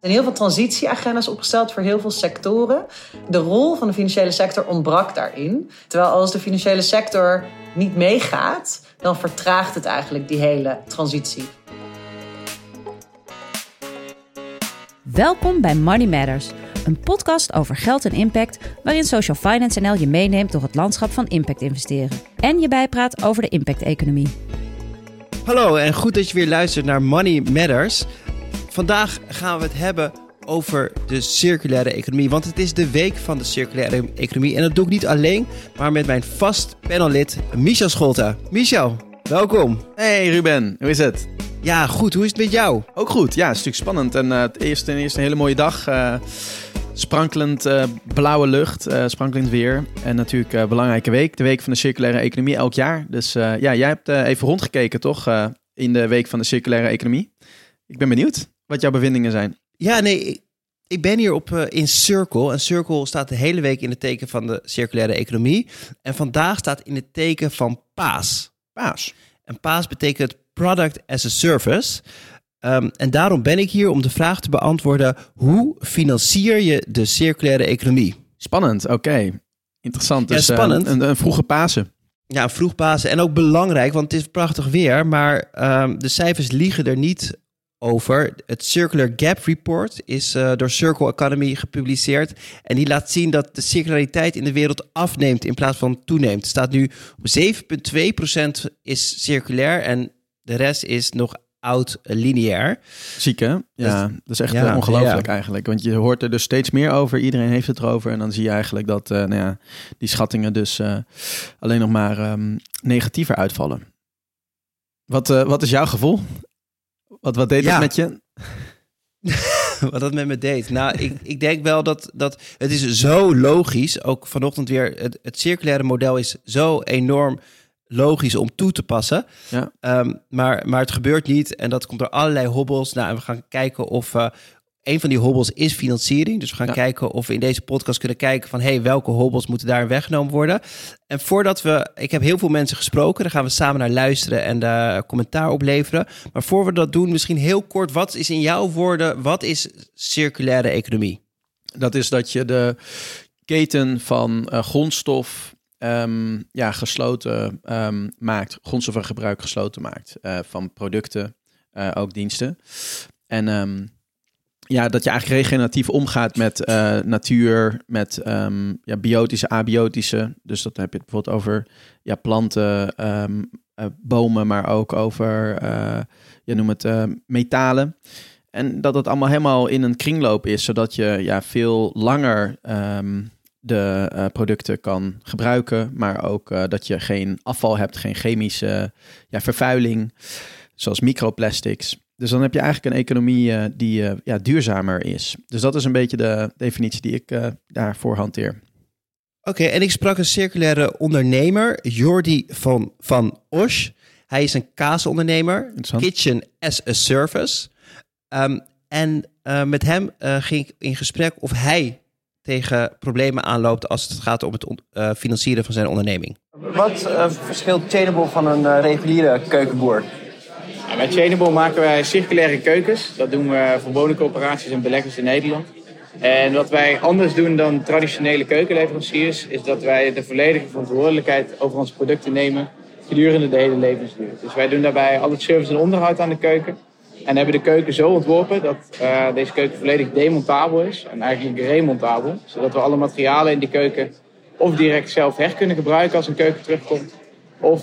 zijn heel veel transitieagenda's opgesteld voor heel veel sectoren. De rol van de financiële sector ontbrak daarin. Terwijl als de financiële sector niet meegaat, dan vertraagt het eigenlijk die hele transitie. Welkom bij Money Matters, een podcast over geld en impact, waarin Social Finance NL je meeneemt door het landschap van impact investeren en je bijpraat over de impact-economie. Hallo en goed dat je weer luistert naar Money Matters. Vandaag gaan we het hebben over de circulaire economie. Want het is de week van de circulaire economie. En dat doe ik niet alleen, maar met mijn vast panellid Michel Scholta. Michel, welkom. Hey Ruben, hoe is het? Ja, goed. Hoe is het met jou? Ook goed. Ja, het is natuurlijk spannend. En uh, het eerst, eerst een hele mooie dag. Uh, sprankelend uh, blauwe lucht, sprankelend weer. En natuurlijk een belangrijke week. De week van de circulaire economie elk jaar. Dus ja, jij hebt even rondgekeken toch in de week van de circulaire economie. Ik ben benieuwd wat jouw bevindingen zijn. Ja, nee, ik ben hier op, uh, in Circle. En Circle staat de hele week in het teken van de circulaire economie. En vandaag staat in het teken van PAAS. PAAS. En PAAS betekent Product as a Service. Um, en daarom ben ik hier om de vraag te beantwoorden: hoe financier je de circulaire economie? Spannend, oké. Interessant. Dus, ja, spannend. Uh, een, een vroege Pasen. Ja, vroeg Pasen. En ook belangrijk, want het is prachtig weer. Maar um, de cijfers liegen er niet over. Het Circular Gap Report is uh, door Circle Economy gepubliceerd. En die laat zien dat de circulariteit in de wereld afneemt in plaats van toeneemt. Het staat nu op 7,2% is circulair en de rest is nog oud lineair. Ziek hè? Ja, dat is echt ja, ongelooflijk ja. eigenlijk. Want je hoort er dus steeds meer over. Iedereen heeft het erover. En dan zie je eigenlijk dat uh, nou ja, die schattingen dus uh, alleen nog maar um, negatiever uitvallen. Wat, uh, wat is jouw gevoel? Wat, wat deed ja. dat met je? wat dat met me deed? Nou, ik, ik denk wel dat, dat het is zo logisch. Ook vanochtend weer, het, het circulaire model is zo enorm logisch om toe te passen. Ja. Um, maar, maar het gebeurt niet en dat komt door allerlei hobbels. Nou, en we gaan kijken of, uh, een van die hobbels is financiering. Dus we gaan ja. kijken of we in deze podcast kunnen kijken van... hey, welke hobbels moeten daar weggenomen worden? En voordat we... Ik heb heel veel mensen gesproken. Daar gaan we samen naar luisteren en daar commentaar opleveren. Maar voor we dat doen, misschien heel kort... wat is in jouw woorden, wat is circulaire economie? Dat is dat je de keten van uh, grondstof... Um, ja, gesloten um, maakt, grondstoffengebruik gesloten maakt uh, van producten, ook diensten. En um, ja, dat je eigenlijk regeneratief omgaat met uh, natuur, met um, ja, biotische, abiotische. Dus dat heb je bijvoorbeeld over ja, planten, um, uh, bomen, maar ook over, uh, je noemt het metalen. En dat het allemaal helemaal in een kringloop is, zodat je ja, veel langer um, de producten kan gebruiken, maar ook dat je geen afval hebt, geen chemische ja, vervuiling, zoals microplastics. Dus dan heb je eigenlijk een economie uh, die uh, ja, duurzamer is. Dus dat is een beetje de definitie die ik uh, daarvoor hanteer. Oké, okay, en ik sprak een circulaire ondernemer, Jordi van, van Osch. Hij is een kaasondernemer, Kitchen as a Service. Um, en met hem ging ik in gesprek of hij tegen problemen aanloopt als het gaat om het financieren van zijn onderneming. Wat verschilt Chainable van een reguliere keukenboer? Bij Chainable maken wij circulaire keukens. Dat doen we voor woningcoöperaties en beleggers in Nederland. En wat wij anders doen dan traditionele keukenleveranciers, is dat wij de volledige verantwoordelijkheid over onze producten nemen gedurende de hele levensduur. Dus wij doen daarbij al het service en onderhoud aan de keuken. En hebben de keuken zo ontworpen dat uh, deze keuken volledig demontabel is en eigenlijk remontabel. Zodat we alle materialen in die keuken of direct zelf her kunnen gebruiken als een keuken terugkomt. Of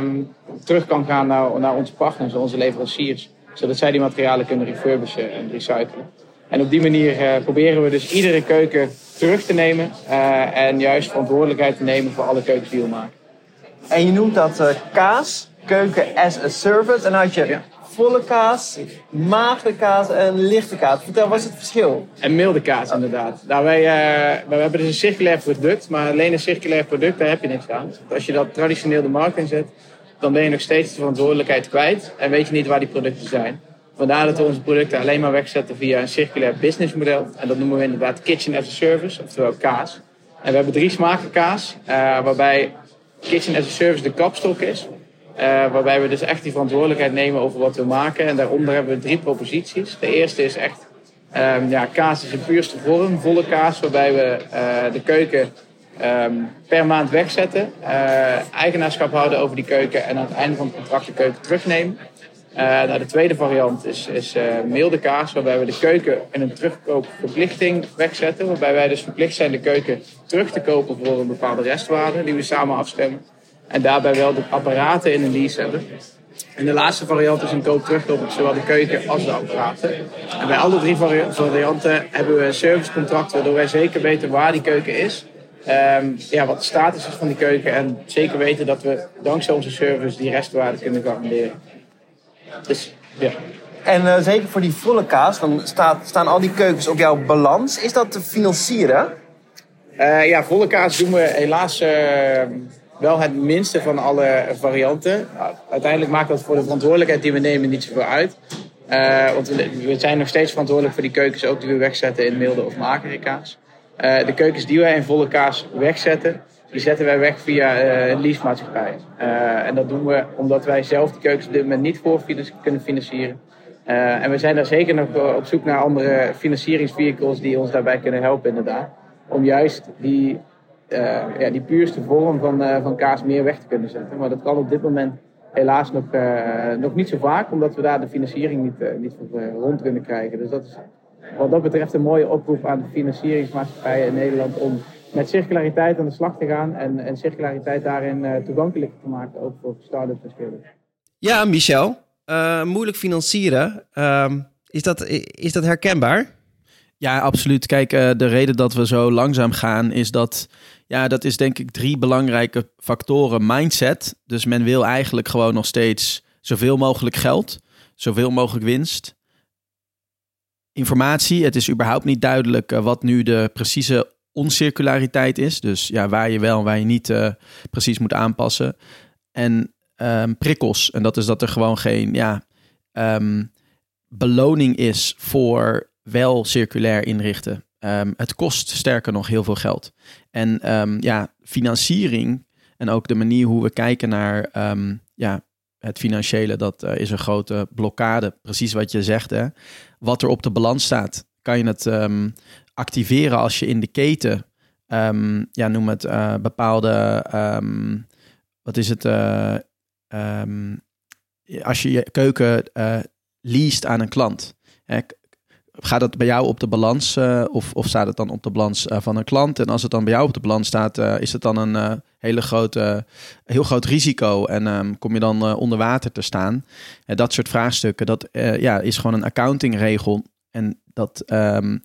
um, terug kan gaan naar, naar onze partners, onze leveranciers. Zodat zij die materialen kunnen refurbishen en recyclen. En op die manier uh, proberen we dus iedere keuken terug te nemen. Uh, en juist verantwoordelijkheid te nemen voor alle keukens die we maken. En je noemt dat uh, kaas, keuken as a service. En had je ja volle kaas, magere kaas en lichte kaas. Vertel, wat is het verschil? En milde kaas, inderdaad. Nou, wij, uh, wij hebben dus een circulair product, maar alleen een circulair product, daar heb je niks aan. Als je dat traditioneel de markt inzet, dan ben je nog steeds de verantwoordelijkheid kwijt en weet je niet waar die producten zijn. Vandaar dat we onze producten alleen maar wegzetten via een circulair businessmodel. En dat noemen we inderdaad Kitchen as a Service, oftewel kaas. En we hebben drie smaken kaas, uh, waarbij Kitchen as a Service de kapstok is. Uh, waarbij we dus echt die verantwoordelijkheid nemen over wat we maken. En daaronder hebben we drie proposities. De eerste is echt Ehm, ja, kaas is een puurste vorm, volle kaas, waarbij we eh, de keuken ehm, per maand wegzetten, uh, eigenaarschap houden over die keuken en aan het einde van het contract de keuken terugnemen. Nou, de tweede variant is, is milde kaas, waarbij we de keuken in een terugkoopverplichting wegzetten. Waarbij wij dus verplicht zijn de keuken terug te kopen voor een bepaalde restwaarde die we samen afstemmen. En daarbij wel de apparaten in een lease hebben. En de laatste variant is een koop-terugkoop op zowel de keuken als de apparaten. En bij alle drie varianten hebben we een servicecontract waardoor wij zeker weten waar die keuken is. Um, ja, wat de status is van die keuken. En zeker weten dat we dankzij onze service die restwaarde kunnen garanderen. Dus ja. En uh, zeker voor die volle kaas, dan staat, staan al die keukens op jouw balans. Is dat te financieren? Uh, ja, volle kaas doen we helaas. Uh, wel het minste van alle varianten. Uiteindelijk maakt dat voor de verantwoordelijkheid die we nemen niet zoveel uit. Uh, want we, zijn nog steeds verantwoordelijk voor die keukens ook die we wegzetten in milde of magere kaas. Uh, de keukens die wij in volle kaas wegzetten, die zetten wij weg via uh, een leasemaatschappij. en dat doen we omdat wij zelf die keukens op dit moment niet voor kunnen financieren. en we zijn daar zeker nog op zoek naar andere financieringsvehicles die ons daarbij kunnen helpen inderdaad. Om juist die uh, ja, die puurste vorm van, uh, van kaas meer weg te kunnen zetten. Maar dat kan op dit moment helaas nog, uh, nog niet zo vaak, omdat we daar de financiering niet, niet voor rond kunnen krijgen. Dus dat is wat dat betreft een mooie oproep aan de financieringsmaatschappijen in Nederland om met circulariteit aan de slag te gaan en, en circulariteit daarin toegankelijk te maken, ook voor start-ups en scale Ja, Michel, moeilijk financieren. Ehm, is, dat, is dat herkenbaar? Ja, absoluut. Kijk, de reden dat we zo langzaam gaan is dat ja, dat is denk ik drie belangrijke factoren. Mindset. Dus men wil eigenlijk gewoon nog steeds zoveel mogelijk geld, zoveel mogelijk winst. Informatie. Het is überhaupt niet duidelijk eh, wat nu de precieze oncirculariteit is. Dus ja, waar je wel en waar je niet uh, precies moet aanpassen. En um, prikkels. En dat is dat er gewoon geen ja, um, beloning is voor wel circulair inrichten. Um, het kost sterker nog heel veel geld. En um, ja, financiering en ook de manier hoe we kijken naar um, ja, het financiële, dat uh, is een grote blokkade. Precies wat je zegt. Hè? Wat er op de balans staat, kan je het activeren als je in de keten, ja, noem het uh, bepaalde, wat is het, uh, als je je keuken leest aan een klant gaat dat bij jou op de balans uh, of, of staat het dan op de balans uh, van een klant? En als het dan bij jou op de balans staat, uh, is het dan een hele grote, heel groot risico en um, kom je dan onder water te staan? dat soort vraagstukken, dat ja, is gewoon een accountingregel en dat um,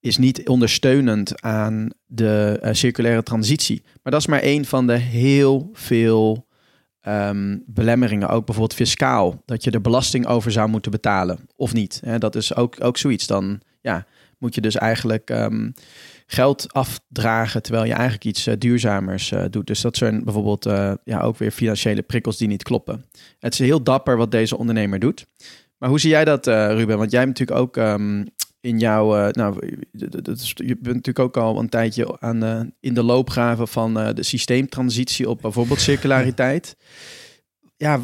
is niet ondersteunend aan de circulaire transitie. Maar dat is maar één van de heel veel um, belemmeringen, ook bijvoorbeeld fiscaal, dat je er belasting over zou moeten betalen of niet. Hè? Dat is ook, ook zoiets. Dan ja, moet je dus eigenlijk um, geld afdragen terwijl je eigenlijk iets uh, duurzamers uh, doet. Dus dat zijn bijvoorbeeld uh, ja, ook weer financiële prikkels die niet kloppen. Het is heel dapper wat deze ondernemer doet. Maar hoe zie jij dat, Ruben? Want jij hebt natuurlijk ook um, in jouw. Uh, nou, je bent natuurlijk ook al een tijdje aan, uh, in de loopgraven van uh, de systeemtransitie op bijvoorbeeld circulariteit. Ja,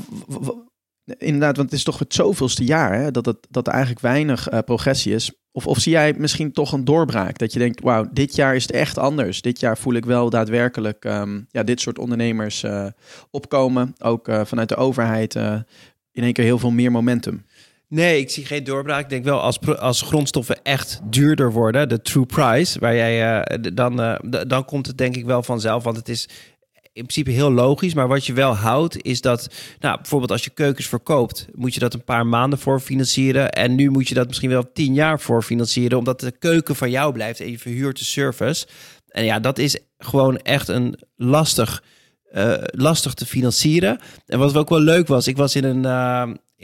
inderdaad, want het is toch het zoveelste jaar hè, dat, het, dat er eigenlijk weinig progressie is. Of, of zie jij misschien toch een doorbraak? Dat je denkt, wauw, dit jaar is het echt anders. Dit jaar voel ik wel daadwerkelijk um, ja, dit soort ondernemers opkomen. Ook vanuit de overheid in één keer heel veel meer momentum. Nee, ik zie geen doorbraak. Ik denk wel als, als grondstoffen echt duurder worden, de true price, waar jij uh, dan, uh, dan komt het denk ik wel vanzelf. Want het is in principe heel logisch. Maar wat je wel houdt, is dat, nou, bijvoorbeeld als je keukens verkoopt, moet je dat een paar maanden voor financieren. En nu moet je dat misschien wel tien jaar voor financieren, omdat de keuken van jou blijft en je verhuurt de service. En ja, dat is gewoon echt een lastig. Uh, lastig te financieren. En wat ook wel leuk was, ik was in een,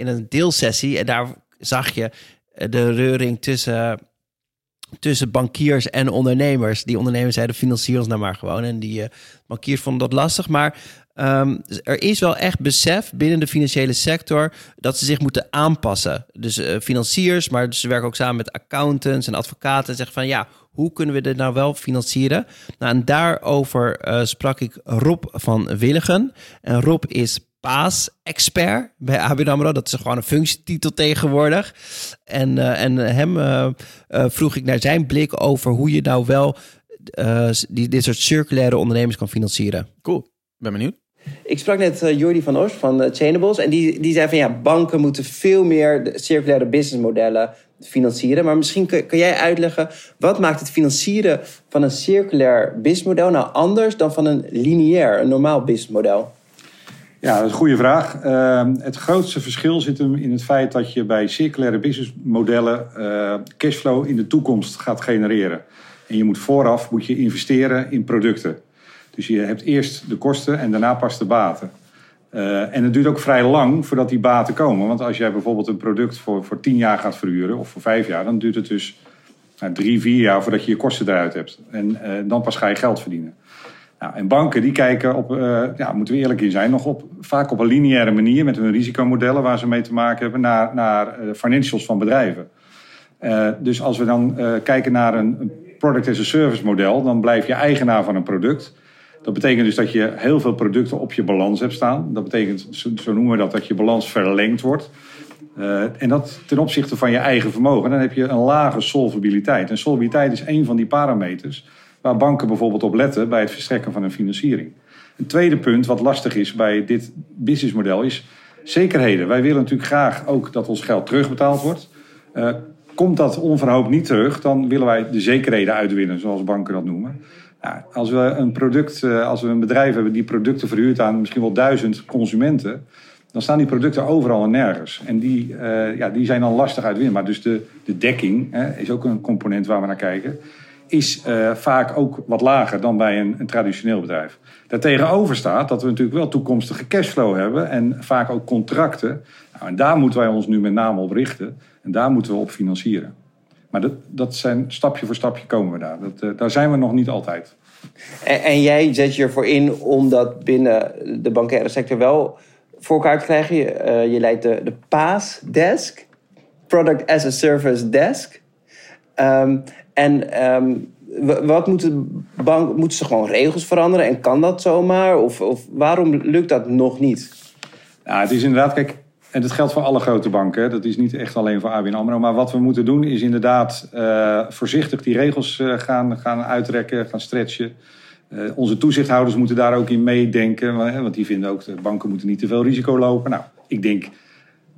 in een deelsessie. En daar zag je eh, de reuring tussen, tussen bankiers en ondernemers. Die ondernemers zeiden, financier ons nou maar gewoon. En die uh, bankiers vonden dat lastig. Maar um, er is wel echt besef binnen de financiële sector dat ze zich moeten aanpassen. Dus uh, financiers, maar ze werken ook samen met accountants en advocaten. En zeggen van ja, hoe kunnen we dit nou wel financieren? Nou, en daarover sprak ik Rob van Willigen. En Rob is paas-expert bij ABN AMRO. Dat is gewoon een functietitel tegenwoordig. En, uh, en hem uh, uh, vroeg ik naar zijn blik over hoe je nou wel die, dit soort circulaire ondernemers kan financieren. Cool, ben benieuwd. Ik sprak net uh, Jordi van Oost van uh, Chainables. En die, die zei van ja, banken moeten veel meer de circulaire businessmodellen financieren. Maar misschien kun, kun, jij uitleggen, wat maakt het financieren van een circulair businessmodel nou anders dan van een lineair, een normaal businessmodel? Ja, dat is een goede vraag. Uh, het grootste verschil zit hem in het feit dat je bij circulaire businessmodellen uh, cashflow in de toekomst gaat genereren. En je moet vooraf moet je investeren in producten. Dus je hebt eerst de kosten en daarna pas de baten. Uh, en het duurt ook vrij lang voordat die baten komen. Want als jij bijvoorbeeld een product voor, voor tien jaar gaat verhuren, of voor vijf jaar, dan duurt het dus nou, drie, vier jaar voordat je je kosten eruit hebt. En uh, dan pas ga je geld verdienen. Nou, en banken die kijken op, uh, ja, moeten we eerlijk in zijn, nog op, vaak op een lineaire manier met hun risicomodellen waar ze mee te maken hebben naar, naar financials van bedrijven. dus als we dan kijken naar een product as a service model, dan blijf je eigenaar van een product. Dat betekent dus dat je heel veel producten op je balans hebt staan. Dat betekent, zo noemen we dat, dat je balans verlengd wordt. En dat ten opzichte van je eigen vermogen. Dan heb je een lage solvabiliteit. En solvabiliteit is een van die parameters waar banken bijvoorbeeld op letten bij het verstrekken van een financiering. Een tweede punt wat lastig is bij dit businessmodel is zekerheden. Wij willen natuurlijk graag ook dat ons geld terugbetaald wordt. Uh, komt dat onverhoopt niet terug, dan willen wij de zekerheden uitwinnen, zoals banken dat noemen. Ja, als we een product, eh, als we een bedrijf hebben die producten verhuurt aan misschien wel duizend consumenten, dan staan die producten overal en nergens. En die, uh, ja, die zijn dan lastig uitwinbaar. Dus de, de dekking hè, is ook een component waar we naar kijken. Is uh, vaak ook wat lager dan bij een, een, traditioneel bedrijf. Daartegenover staat dat we natuurlijk wel toekomstige cashflow hebben en vaak ook contracten. Nou, en daar moeten wij ons nu met name op richten. En daar moeten we op financieren. Maar dat, dat zijn stapje voor stapje komen we daar. Dat, uh, daar zijn we nog niet altijd. En, en, jij zet je ervoor in om dat binnen de bankaire sector wel voor elkaar te krijgen. Je, uh, je leidt de, de PAS Desk, Product as a Service Desk. Um, en um, wat moeten bank, moeten ze gewoon regels veranderen en kan dat zomaar? Of, of waarom lukt dat nog niet? Nou, het is inderdaad, kijk, en dat geldt voor alle grote banken. Dat is niet echt alleen voor ABN AMRO. Maar wat we moeten doen is inderdaad uh, voorzichtig die regels uh, gaan, gaan uitrekken, gaan stretchen. Uh, onze toezichthouders moeten daar ook in meedenken. Want die vinden ook dat banken moeten niet te veel risico lopen. Nou, ik denk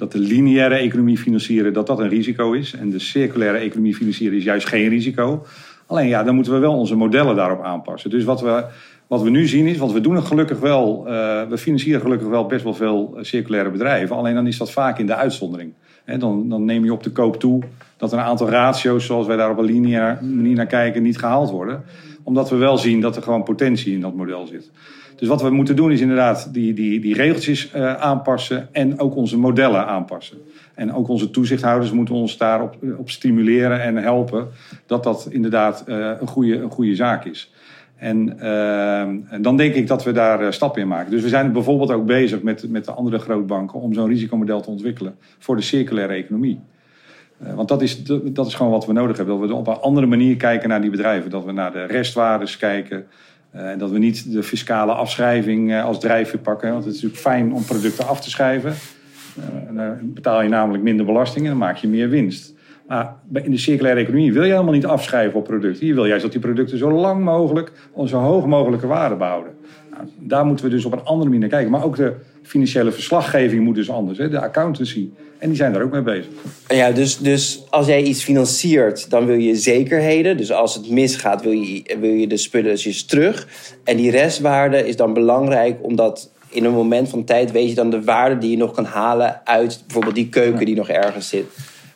dat de lineaire economie financieren dat dat een risico is. En de circulaire economie financieren is juist geen risico. Alleen ja, dan moeten we wel onze modellen daarop aanpassen. Dus wat we wat we nu zien is, want we doen gelukkig wel, uh, we financieren gelukkig wel best wel veel eh, circulaire bedrijven. Alleen dan is dat vaak in de uitzondering. Dan, dan neem je op de koop toe dat een aantal ratio's, zoals wij daar op een lineaire manier naar kijken, niet gehaald worden. Omdat we wel zien dat er gewoon potentie in dat model zit. Dus wat we moeten doen is inderdaad die, die, die regeltjes uh, aanpassen en ook onze modellen aanpassen. En ook onze toezichthouders moeten ons daarop op stimuleren en helpen dat dat inderdaad uh, een, goede, een goede zaak is. En uh, dan denk ik dat we daar uh, stappen in maken. Dus we zijn bijvoorbeeld ook bezig met, met de andere grootbanken om zo'n risicomodel te ontwikkelen voor de circulaire economie. Uh, want dat is, dat is gewoon wat we nodig hebben. Dat we op een andere manier kijken naar die bedrijven. Dat we naar de restwaardes kijken. En dat we niet de fiscale afschrijving als drijfveer pakken. Want het is natuurlijk fijn om producten af te schrijven. dan betaal je namelijk minder belasting en dan maak je meer winst. Maar in de circulaire economie wil je helemaal niet afschrijven op producten. Je wil juist dat die producten zo lang mogelijk, zo hoog mogelijke waarde behouden. Nou, daar moeten we dus op een andere manier naar kijken. Maar ook de financiële verslaggeving moet dus anders. Hè? De accountancy. En die zijn daar ook mee bezig. Ja, dus, dus als jij iets financiert, dan wil je zekerheden. Dus als het misgaat, wil je, wil je de spullen dus terug. En die restwaarde is dan belangrijk, omdat in een moment van tijd weet je dan de waarde die je nog kan halen uit bijvoorbeeld die keuken die nog ergens zit.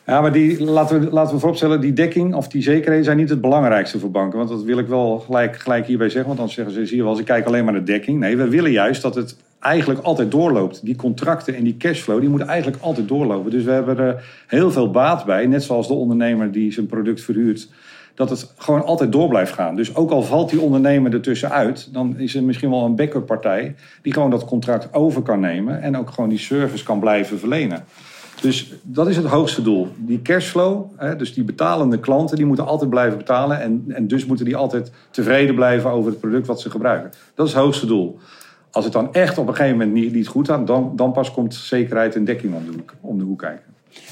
Ja, maar die, laten, we, laten we vooropstellen, die dekking of die zekerheden zijn niet het belangrijkste voor banken. Want dat wil ik wel gelijk, gelijk hierbij zeggen. Want dan zeggen ze, zie je wel, ze kijken alleen maar naar de dekking. Nee, we willen juist dat het eigenlijk altijd doorloopt. Die contracten en die cashflow, die moeten eigenlijk altijd doorlopen. Dus we hebben er heel veel baat bij. Net zoals de ondernemer die zijn product verhuurt. Dat het gewoon altijd door blijft gaan. Dus ook al valt die ondernemer ertussen uit, dan is er misschien wel een backup partij die gewoon dat contract over kan nemen en ook gewoon die service kan blijven verlenen. Dus dat is het hoogste doel. Die cashflow, hè, dus die betalende klanten, die moeten altijd blijven betalen. En, en dus moeten die altijd tevreden blijven over het product wat ze gebruiken. Dat is het hoogste doel. Als het dan echt op een gegeven moment niet, niet goed gaat, dan, dan pas komt zekerheid en dekking om de hoek, om de hoek kijken.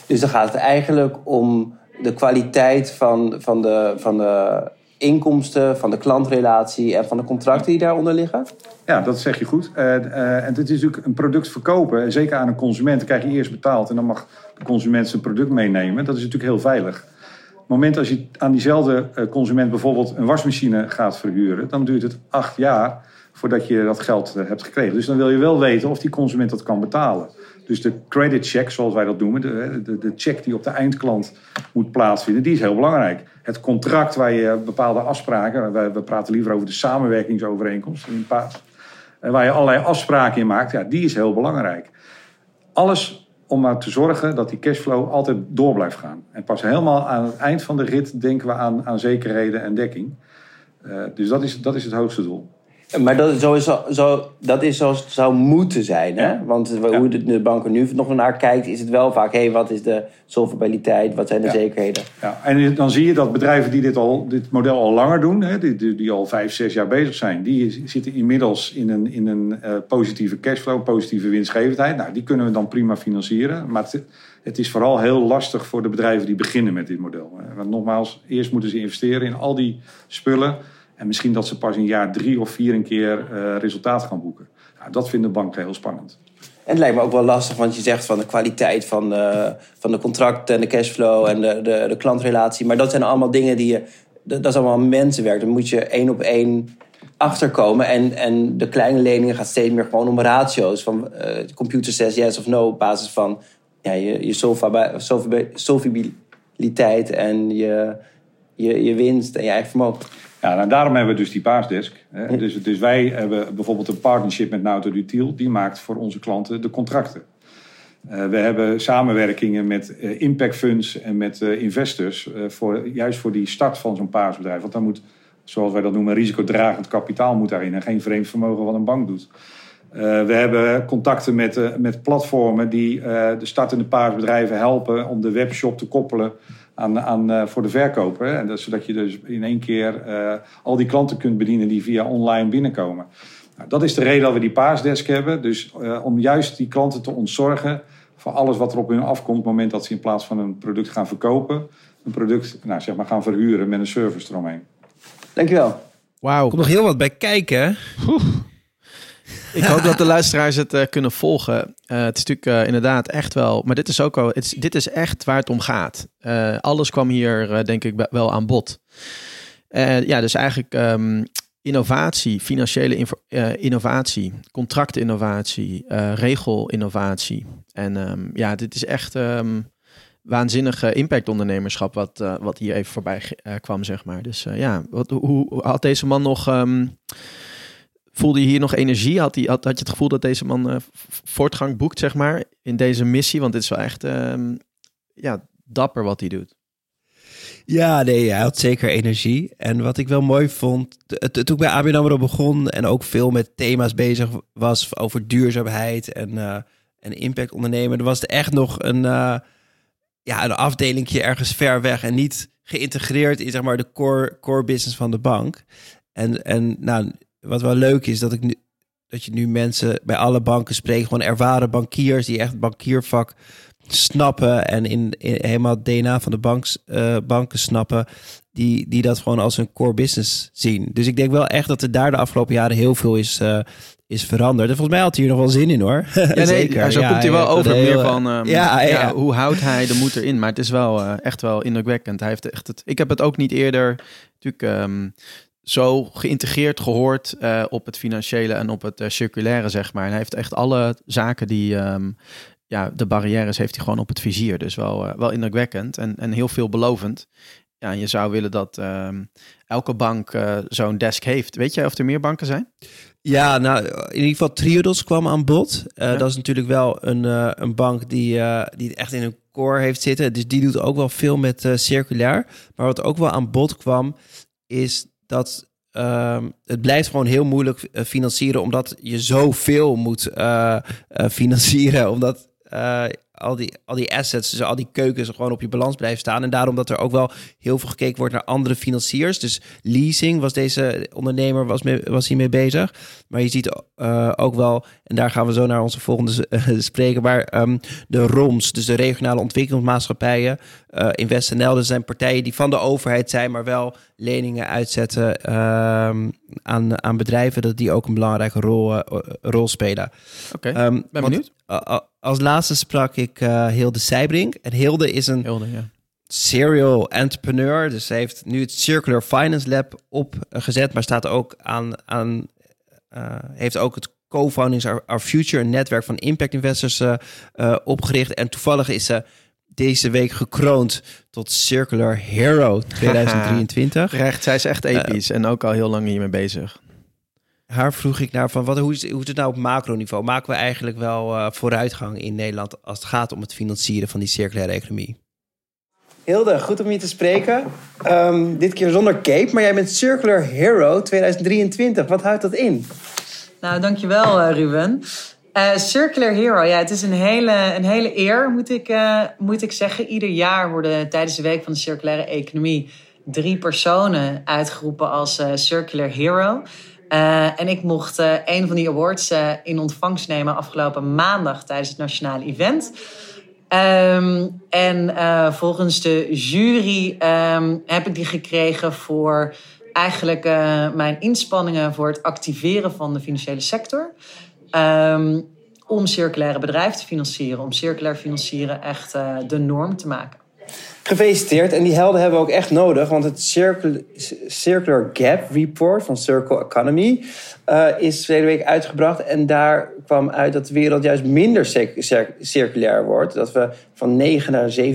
Dus dan gaat het eigenlijk om de kwaliteit van, van, de, van de inkomsten, van de klantrelatie en van de contracten die daaronder liggen? Ja, dat zeg je goed. Uh, uh, en het is natuurlijk een product verkopen. En zeker aan een consument krijg je eerst betaald. En dan mag de consument zijn product meenemen. Dat is natuurlijk heel veilig. Op het moment als je aan diezelfde eh, consument bijvoorbeeld een wasmachine gaat verhuren... dan duurt het acht jaar voordat je dat geld hebt gekregen. Dus dan wil je wel weten of die consument dat kan betalen. Dus de credit check, zoals wij dat noemen, de, de, check die op de eindklant moet plaatsvinden, die is heel belangrijk. Het contract waar je bepaalde afspraken, we, we praten liever over de samenwerkingsovereenkomst in PAAS, waar je allerlei afspraken in maakt, ja, die is heel belangrijk. Alles om maar te zorgen dat die cashflow altijd door blijft gaan. En pas helemaal aan het eind van de rit denken we aan, aan zekerheden en dekking. Uh, dus dat is, dat is het hoogste doel. Maar dat, zo is, zo, dat is zoals het zou moeten zijn. Hè? Want hoe de, de bank er nu nog naar kijkt, is het wel vaak: hé, hey, wat is de solvabiliteit, wat zijn de zekerheden? Ja, en dan zie je dat bedrijven die dit, al, dit model al langer doen, hè, die, die, die, al vijf, zes jaar bezig zijn, die zitten inmiddels in een, in een uh, positieve cashflow, positieve winstgevendheid. Nou, die kunnen we dan prima financieren. Maar het, het is vooral heel lastig voor de bedrijven die beginnen met dit model. Want nogmaals, eerst moeten ze investeren in al die spullen. En misschien dat ze pas in jaar drie of vier een keer uh, resultaat gaan boeken. Nou, dat vinden banken heel spannend. En het lijkt me ook wel lastig, want je zegt van de kwaliteit van de, van de contracten en de cashflow en de, de, de klantrelatie. Maar dat zijn allemaal dingen die je. Dat is allemaal mensenwerk. Dan moet je één op één achterkomen. En, en de kleine leningen gaat steeds meer gewoon om ratio's. Van de computer says yes of no op basis van ja, je, je solvabiliteit en je, je, je winst en je eigen vermogen. Ja, en daarom hebben we dus die paasdesk. Dus, dus wij hebben bijvoorbeeld een partnership met Nauto Dutiel. Die maakt voor onze klanten de contracten. Uh, we hebben samenwerkingen met uh, impact funds en met uh, investors. voor, juist voor die start van zo'n paasbedrijf. Want dan moet, zoals wij dat noemen, risicodragend kapitaal moet daarin. En geen vreemd vermogen wat een bank doet. we hebben contacten met, met platformen die de startende paasbedrijven helpen om de webshop te koppelen aan, aan, uh, voor de verkoper. En dat, zodat je dus in één keer uh, al die klanten kunt bedienen die via online binnenkomen. Nou, dat is de reden dat we die paasdesk hebben. Dus uh, om juist die klanten te ontzorgen voor alles wat er op hun afkomt... op het moment dat ze in plaats van een product gaan verkopen... een product nou, zeg maar gaan verhuren met een service eromheen. Dankjewel. Wauw. Er komt nog heel wat bij kijken. Oeh. Ik hoop dat de luisteraars het uh, kunnen volgen. Uh, het is natuurlijk uh, inderdaad echt wel, maar dit is ook wel, dit is echt waar het om gaat. alles kwam hier denk ik wel aan bod. ja, dus eigenlijk um, innovatie, financiële innovatie, contractinnovatie, regelinnovatie. En um, ja, dit is echt um, waanzinnige impactondernemerschap wat, wat hier even voorbij kwam, zeg maar. Dus ja, wat, hoe had deze man nog Voelde je hier nog energie? Had, die, had, had je het gevoel dat deze man uh, voortgang boekt, zeg maar, in deze missie? Want dit is wel echt uh, ja, dapper wat hij doet. Ja, nee, hij had zeker energie. En wat ik wel mooi vond, toen ik bij ABN AMRO begon en ook veel met thema's bezig was over duurzaamheid en, uh, en impact ondernemen, was het echt nog een, uh, ja, een afdelingje ergens ver weg en niet geïntegreerd in zeg maar de core, core business van de bank. En, en nou, wat wel leuk is, dat ik nu dat je nu mensen bij alle banken spreekt, gewoon ervaren bankiers die echt bankiervak snappen en in, helemaal het DNA van de banks, uh, banken snappen, die, die dat gewoon als een core business zien. Dus ik denk wel echt dat er daar de afgelopen jaren heel veel is, uh, is veranderd. En volgens mij had hij hier nog wel zin in hoor. Ja, nee, Zeker. zo komt hij wel over meer van um, ja, ja, hoe houdt hij de moed erin. Maar het is wel uh, echt wel indrukwekkend. Hij heeft echt het, ik heb het ook niet eerder natuurlijk um, zo geïntegreerd gehoord uh, op het financiële en op het uh, circulaire, zeg maar. En hij heeft echt alle zaken die, um, ja, de barrières heeft hij gewoon op het vizier. Dus wel, uh, wel indrukwekkend en, en heel veelbelovend. Ja, en je zou willen dat um, elke bank zo'n desk heeft. Weet jij of er meer banken zijn? Ja, nou, in ieder geval Triodos kwam aan bod. Ja. Dat is natuurlijk wel een, een bank die, die echt in een core heeft zitten. Dus die doet ook wel veel met circulair. Maar wat ook wel aan bod kwam, is dat um, het blijft gewoon heel moeilijk uh, financieren, omdat je zoveel moet uh, uh, financieren. Omdat al die, al die assets, dus al die keukens gewoon op je balans blijven staan. En daarom dat er ook wel heel veel gekeken wordt naar andere financiers. Dus leasing was deze ondernemer was, mee, was hiermee bezig. Maar je ziet uh, ook wel, en daar gaan we zo naar onze volgende uh, spreken, waar um, de ROMS, dus de regionale ontwikkelingsmaatschappijen, uh, InvestNL, dat zijn partijen die van de overheid zijn, maar wel leningen uitzetten aan, aan bedrijven, dat die ook een belangrijke rol, rol spelen. Oké, okay, um, ben benieuwd. Als laatste sprak ik Hilde Seibring. En Hilde is een Hilde, ja. serial entrepreneur. Dus ze heeft nu het Circular Finance Lab opgezet, maar staat ook aan, aan uh, heeft ook het Co-Foundings Our, Future, een netwerk van impact investors, uh, uh, opgericht. En toevallig is ze deze week gekroond tot Circular Hero 2023. Recht, zij is echt episch en ook al heel lang hiermee bezig. Haar vroeg ik naar van wat, hoe, is, hoe is het nou op macroniveau? Maken we eigenlijk wel vooruitgang in Nederland als het gaat om het financieren van die circulaire economie? Hilde, goed om je te spreken. Um, dit keer zonder cape, maar jij bent Circular Hero 2023. Wat houdt dat in? Nou, dankjewel uh, Ruben. Uh, Circular Hero, ja, het is een hele, een hele eer, moet ik, uh, moet ik zeggen. Ieder jaar worden tijdens de Week van de Circulaire Economie drie personen uitgeroepen als Circular Hero. En ik mocht een van die awards in ontvangst nemen afgelopen maandag tijdens het nationale event. Um, en uh, volgens de jury um, heb ik die gekregen voor eigenlijk uh, mijn inspanningen voor het activeren van de financiële sector. Um, om circulaire bedrijven te financieren, om circulair financieren echt uh, de norm te maken. Gefeliciteerd. En die helden hebben we ook echt nodig. Want het Circular, Gap Report van Circle Economy uh, is verleden week uitgebracht. En daar kwam uit dat de wereld juist minder circulair wordt. Dat we van 9 naar 7,4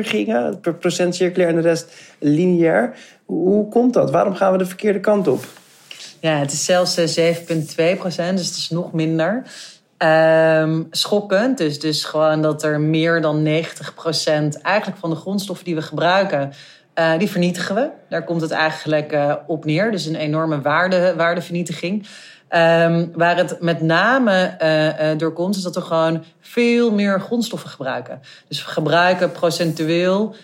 gingen per procent circulair en de rest lineair. Hoe komt dat? Waarom gaan we de verkeerde kant op? Ja, het is zelfs 7,2 procent, dus het is nog minder. Um, schokkend. Dus, dus gewoon dat er meer dan 90% eigenlijk van de grondstoffen die we gebruiken, uh, die vernietigen we. Daar komt het eigenlijk uh, op neer. Dus een enorme waarde, waardevernietiging. Um, waar het met name uh, door komt, is dat we gewoon veel meer grondstoffen gebruiken. Dus we gebruiken procentueel,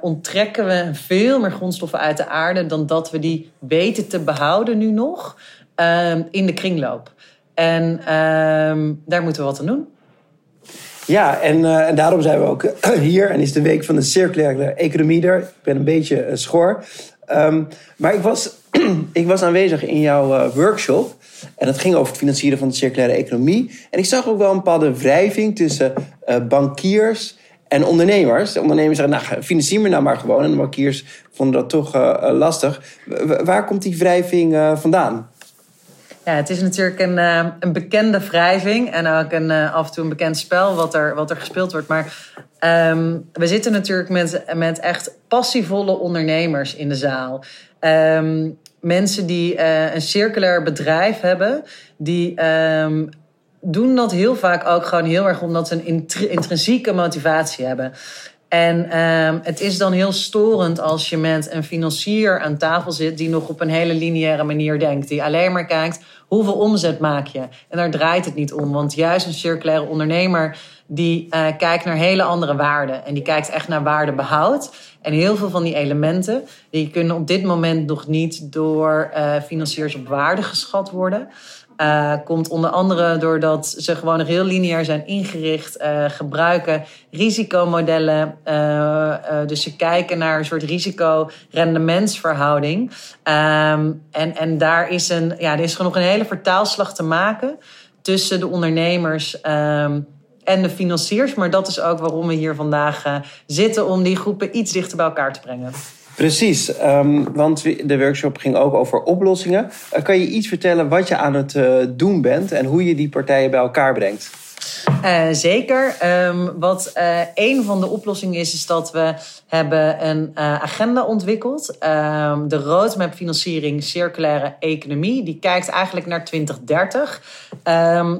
onttrekken we veel meer grondstoffen uit de aarde dan dat we die weten te behouden nu nog um, in de kringloop. En um, daar moeten we wat aan doen. Ja, en, uh, en daarom zijn we ook hier. En is de week van de circulaire economie er. Ik ben een beetje uh, schor. Um, maar ik was, ik was aanwezig in jouw uh, workshop. En dat ging over het financieren van de circulaire economie. En ik zag ook wel een bepaalde wrijving tussen bankiers en ondernemers. De ondernemers zeggen, nou, financier me nou maar gewoon. En de bankiers vonden dat toch lastig. waar komt die wrijving vandaan? Ja, het is natuurlijk een, uh, een bekende wrijving en ook een, uh, af en toe een bekend spel wat er, wat er gespeeld wordt. Maar um, we zitten natuurlijk met, met echt passievolle ondernemers in de zaal. Um, mensen die uh, een circulair bedrijf hebben, die um, doen dat heel vaak ook gewoon heel erg omdat ze een intrinsieke motivatie hebben. En um, het is dan heel storend als je met een financier aan tafel zit die nog op een hele lineaire manier denkt. Die alleen maar kijkt hoeveel omzet maak je. En daar draait het niet om. Want juist een circulaire ondernemer die uh, kijkt naar hele andere waarden. En die kijkt echt naar waardebehoud. En heel veel van die elementen die kunnen op dit moment nog niet door uh, financiers op waarde geschat worden. Uh, komt onder andere doordat ze gewoon heel lineair zijn ingericht, uh, gebruiken risicomodellen. Uh, dus ze kijken naar een soort risico-rendementsverhouding. Um, en, en daar is, een, ja, er is nog een hele vertaalslag te maken tussen de ondernemers. Um, en de financiers, maar dat is ook waarom we hier vandaag zitten om die groepen iets dichter bij elkaar te brengen. Precies, um, want de workshop ging ook over oplossingen. Uh, kan je iets vertellen wat je aan het uh, doen bent en hoe je die partijen bij elkaar brengt? Uh, zeker. Um, wat een van de oplossingen is, is dat we hebben een agenda ontwikkeld. Um, de roadmap financiering circulaire economie. Die kijkt eigenlijk naar 2030.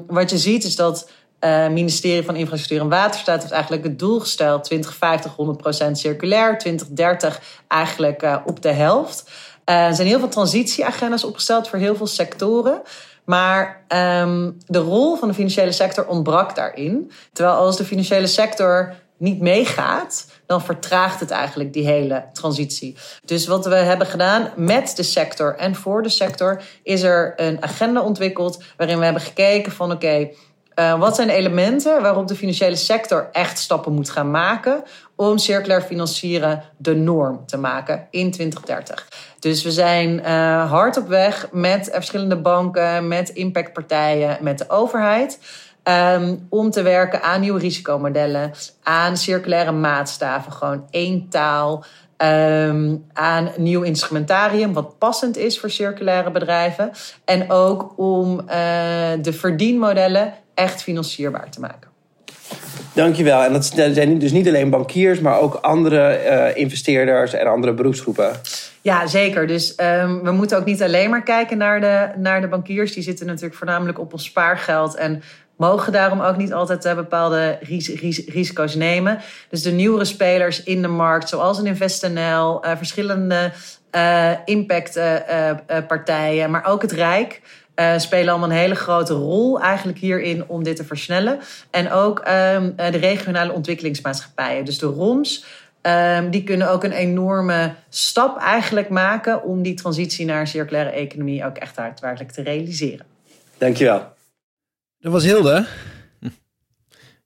wat je ziet is dat uh, ministerie van Infrastructuur en Waterstaat heeft eigenlijk het doel gesteld: 2050 100% circulair, 2030 eigenlijk uh, op de helft. Uh, er zijn heel veel transitieagenda's opgesteld voor heel veel sectoren. Maar ehm, de rol van de financiële sector ontbrak daarin. Terwijl als de financiële sector niet meegaat, dan vertraagt het eigenlijk die hele transitie. Dus wat we hebben gedaan met de sector en voor de sector, is er een agenda ontwikkeld waarin we hebben gekeken van oké, uh, wat zijn de elementen waarop de financiële sector echt stappen moet gaan maken om circulair financieren de norm te maken in 2030? Dus we zijn uh, hard op weg met verschillende banken, met impactpartijen, met de overheid. Um, om te werken aan nieuwe risicomodellen, aan circulaire maatstaven, gewoon één taal. Um, aan nieuw instrumentarium wat passend is voor circulaire bedrijven. En ook om uh, de verdienmodellen echt financierbaar te maken. Dankjewel. En dat zijn dus niet alleen bankiers, maar ook andere uh, investeerders en andere beroepsgroepen. Ja, zeker. Dus um, we moeten ook niet alleen maar kijken naar de, naar de bankiers. Die zitten natuurlijk voornamelijk op ons spaargeld. En mogen daarom ook niet altijd uh, bepaalde ris ris risico's nemen. Dus de nieuwere spelers in de markt, zoals een InvestNL, uh, verschillende impactpartijen, maar ook het Rijk. Uh, spelen allemaal een hele grote rol eigenlijk hierin om dit te versnellen. En ook um, de regionale ontwikkelingsmaatschappijen. Dus de ROMS, um, die kunnen ook een enorme stap eigenlijk maken om die transitie naar een circulaire economie ook echt daadwerkelijk te realiseren. Dankjewel. Dat was Hilde.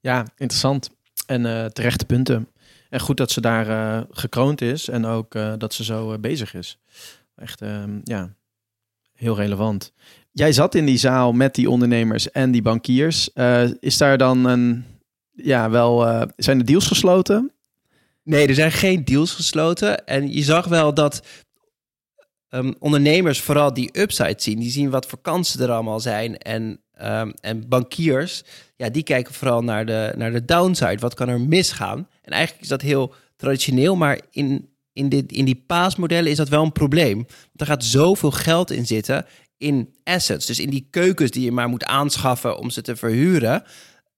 Ja, interessant. En uh, terechte punten. En goed dat ze daar uh, gekroond is en ook uh, dat ze zo bezig is. Echt, um, ja, heel relevant. Jij zat in die zaal met die ondernemers en die bankiers. Uh, is daar dan een, ja, wel, uh, zijn er deals gesloten? Nee, er zijn geen deals gesloten. En je zag wel dat um, ondernemers vooral die upside zien. Die zien wat voor kansen er allemaal zijn. En, um, en bankiers, ja, die kijken vooral naar de, naar de downside. Wat kan er misgaan? En eigenlijk is dat heel traditioneel, maar in, in, dit, in die paasmodellen is dat wel een probleem. Want er gaat zoveel geld in zitten in assets. Dus in die keukens die je maar moet aanschaffen om ze te verhuren.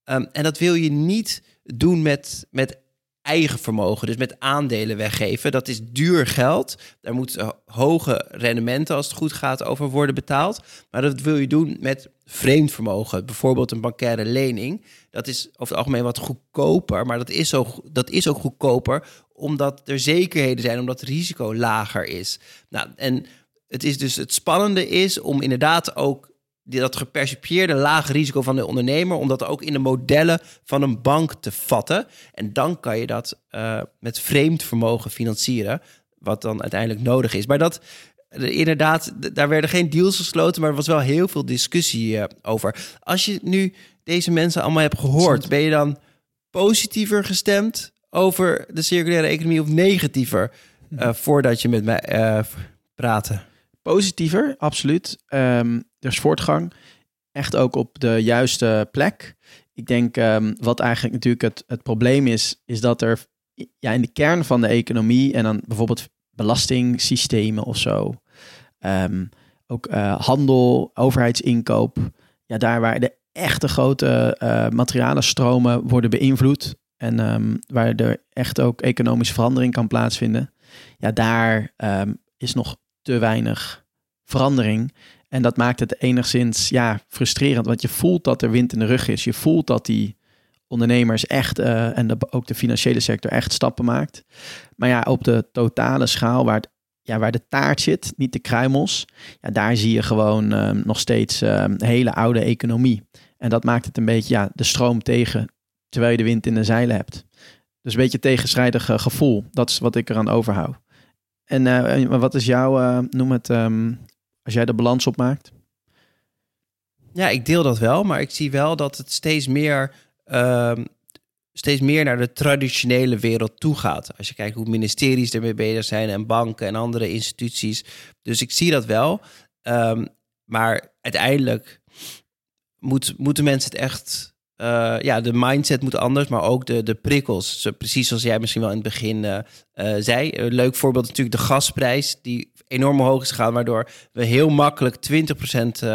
Um, en dat wil je niet doen met, met eigen vermogen, dus met aandelen weggeven. Dat is duur geld. Daar moeten hoge rendementen, als het goed gaat, over worden betaald. Maar dat wil je doen met vreemd vermogen. Bijvoorbeeld een bankaire lening. Dat is over het algemeen wat goedkoper. Maar dat is, zo, dat is ook goedkoper omdat er zekerheden zijn, omdat het risico lager is. Nou, en het is dus het spannende is om inderdaad ook dat gepercipieerde lage risico van de ondernemer, om dat ook in de modellen van een bank te vatten. En dan kan je dat uh, met vreemd vermogen financieren, wat dan uiteindelijk nodig is. Maar dat, inderdaad, daar werden geen deals gesloten, maar er was wel heel veel discussie uh, over. Als je nu deze mensen allemaal hebt gehoord, ben je dan positiever gestemd over de circulaire economie of negatiever voordat je met mij praatte? Positiever, absoluut. Um, er is voortgang. Echt ook op de juiste plek. Ik denk um, wat eigenlijk natuurlijk het, het probleem is, is dat er ja, in de kern van de economie en dan bijvoorbeeld belastingssystemen of zo, um, ook uh, handel, overheidsinkoop, ja, daar waar de echte grote uh, materialenstromen worden beïnvloed en waar er echt ook economische verandering kan plaatsvinden, ja, daar is nog te weinig verandering. En dat maakt het enigszins ja, frustrerend, want je voelt dat er wind in de rug is. Je voelt dat die ondernemers echt uh, en ook de financiële sector echt stappen maakt. Maar ja, op de totale schaal waar, het, ja, waar de taart zit, niet de kruimels, ja, daar zie je gewoon uh, nog steeds uh, hele oude economie. En dat maakt het een beetje ja, de stroom tegen, terwijl je de wind in de zeilen hebt. Dus een beetje tegenstrijdig gevoel. Dat is wat ik eraan overhoud. En uh, wat is jouw, uh, noem het, um, als jij de balans opmaakt? Ja, ik deel dat wel, maar ik zie wel dat het steeds meer, uh, steeds meer naar de traditionele wereld toe gaat. Als je kijkt hoe ministeries ermee bezig zijn en banken en andere instituties. Dus ik zie dat wel. Um, maar uiteindelijk moet, moeten mensen het echt uh, ja, de mindset moet anders, maar ook de, de prikkels. Zo, precies zoals jij misschien wel in het begin uh, uh, zei. Een leuk voorbeeld natuurlijk de gasprijs, die enorm hoog is gegaan, waardoor we heel makkelijk 20%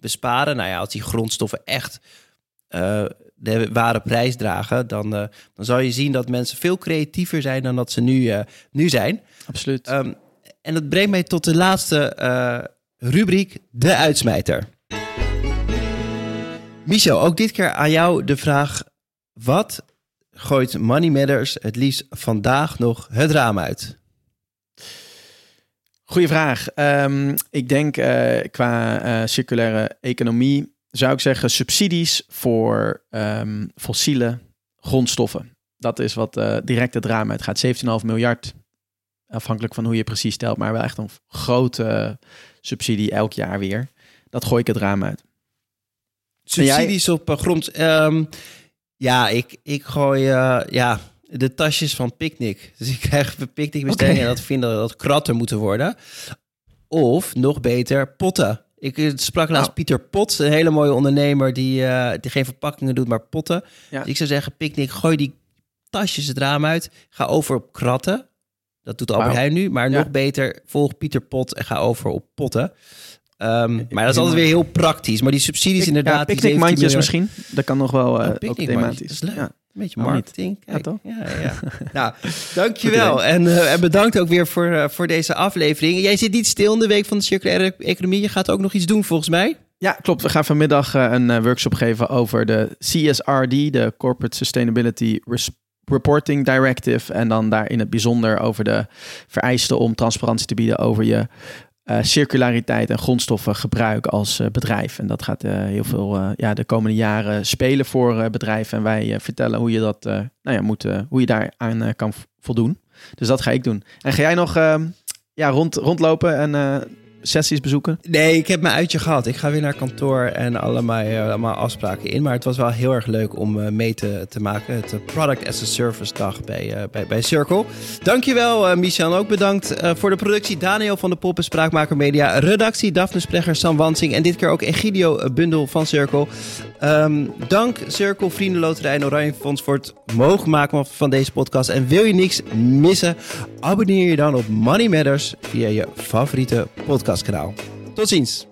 besparen. Nou ja, als die grondstoffen echt de ware prijs dragen, dan, dan zal je zien dat mensen veel creatiever zijn dan dat ze nu, nu zijn. Absoluut. Um, en dat brengt mij tot de laatste rubriek, de uitsmijter. Michel, ook dit keer aan jou de vraag: wat gooit Money Matters het liefst vandaag nog het raam uit? Goeie vraag. Ehm, ik denk uh, qua uh, circulaire economie zou ik zeggen subsidies voor um, fossiele grondstoffen. Dat is wat uh, direct het raam uitgaat. 17,5 miljard, afhankelijk van hoe je precies stelt, maar wel echt een grote subsidie elk jaar weer. Dat gooi ik het raam uit. Subsidies op grond. Um, ja, ik, ik gooi ja, de tasjes van Picnic. Dus ik krijg picknickbestellingen okay. en dat vinden dat kratten moeten worden. Of nog beter, potten. Ik eh, sprak laatst nou. Pieter Pot, een hele mooie ondernemer die, uh, die geen verpakkingen doet, maar potten. Ja. Dus ik zou zeggen, Picnic, gooi die tasjes het raam uit. Ga over op kratten. Dat doet Albert wow. Heijn nu. Maar ja. nog beter, volg Pieter Pot en ga over op potten. Um, maar dat is altijd weer heel praktisch. Maar die subsidies inderdaad... Ja, picknickmandjes misschien. Dat kan nog wel uh, ook thematisch. Dat is leuk. Ja. Een beetje marketing. Ja, toch? Ja, ja. nou, dankjewel. En, uh, en bedankt ook weer voor, uh, voor deze aflevering. Jij zit niet stil in de week van de circulaire economie. Je gaat ook nog iets doen volgens mij. Ja, klopt. We gaan vanmiddag uh, een workshop geven over de CSRD, de Corporate Sustainability Reporting Directive. En dan daar in het bijzonder over de vereisten om transparantie te bieden over je uh, circulariteit en grondstoffengebruik als uh, bedrijf. En dat gaat uh, heel veel ja, de komende jaren spelen voor bedrijven. En wij vertellen hoe je dat nou ja, moet, hoe je daaraan kan voldoen. Dus dat ga ik doen. En ga jij nog ehm, ja, rond, rondlopen en sessies bezoeken? Nee, ik heb mijn uitje gehad. Ik ga weer naar kantoor en allemaal, allemaal afspraken in. Maar het was wel heel erg leuk om uh, mee te, te maken. Het Product as a Service dag bij, bij, bij Circle. Dankjewel Michel. Ook bedankt voor de productie Daniel van de Poppen Spraakmaker Media. Redactie Daphne Splegger, Sam Wansing. En dit keer ook Egidio Bundel van Circle. Um, dank Circle, Vriendenloterij en Oranje Fonds voor het mogelijk maken van deze podcast. En wil je niks missen? Abonneer je dan op Money Matters via je favoriete podcast. Tot ziens.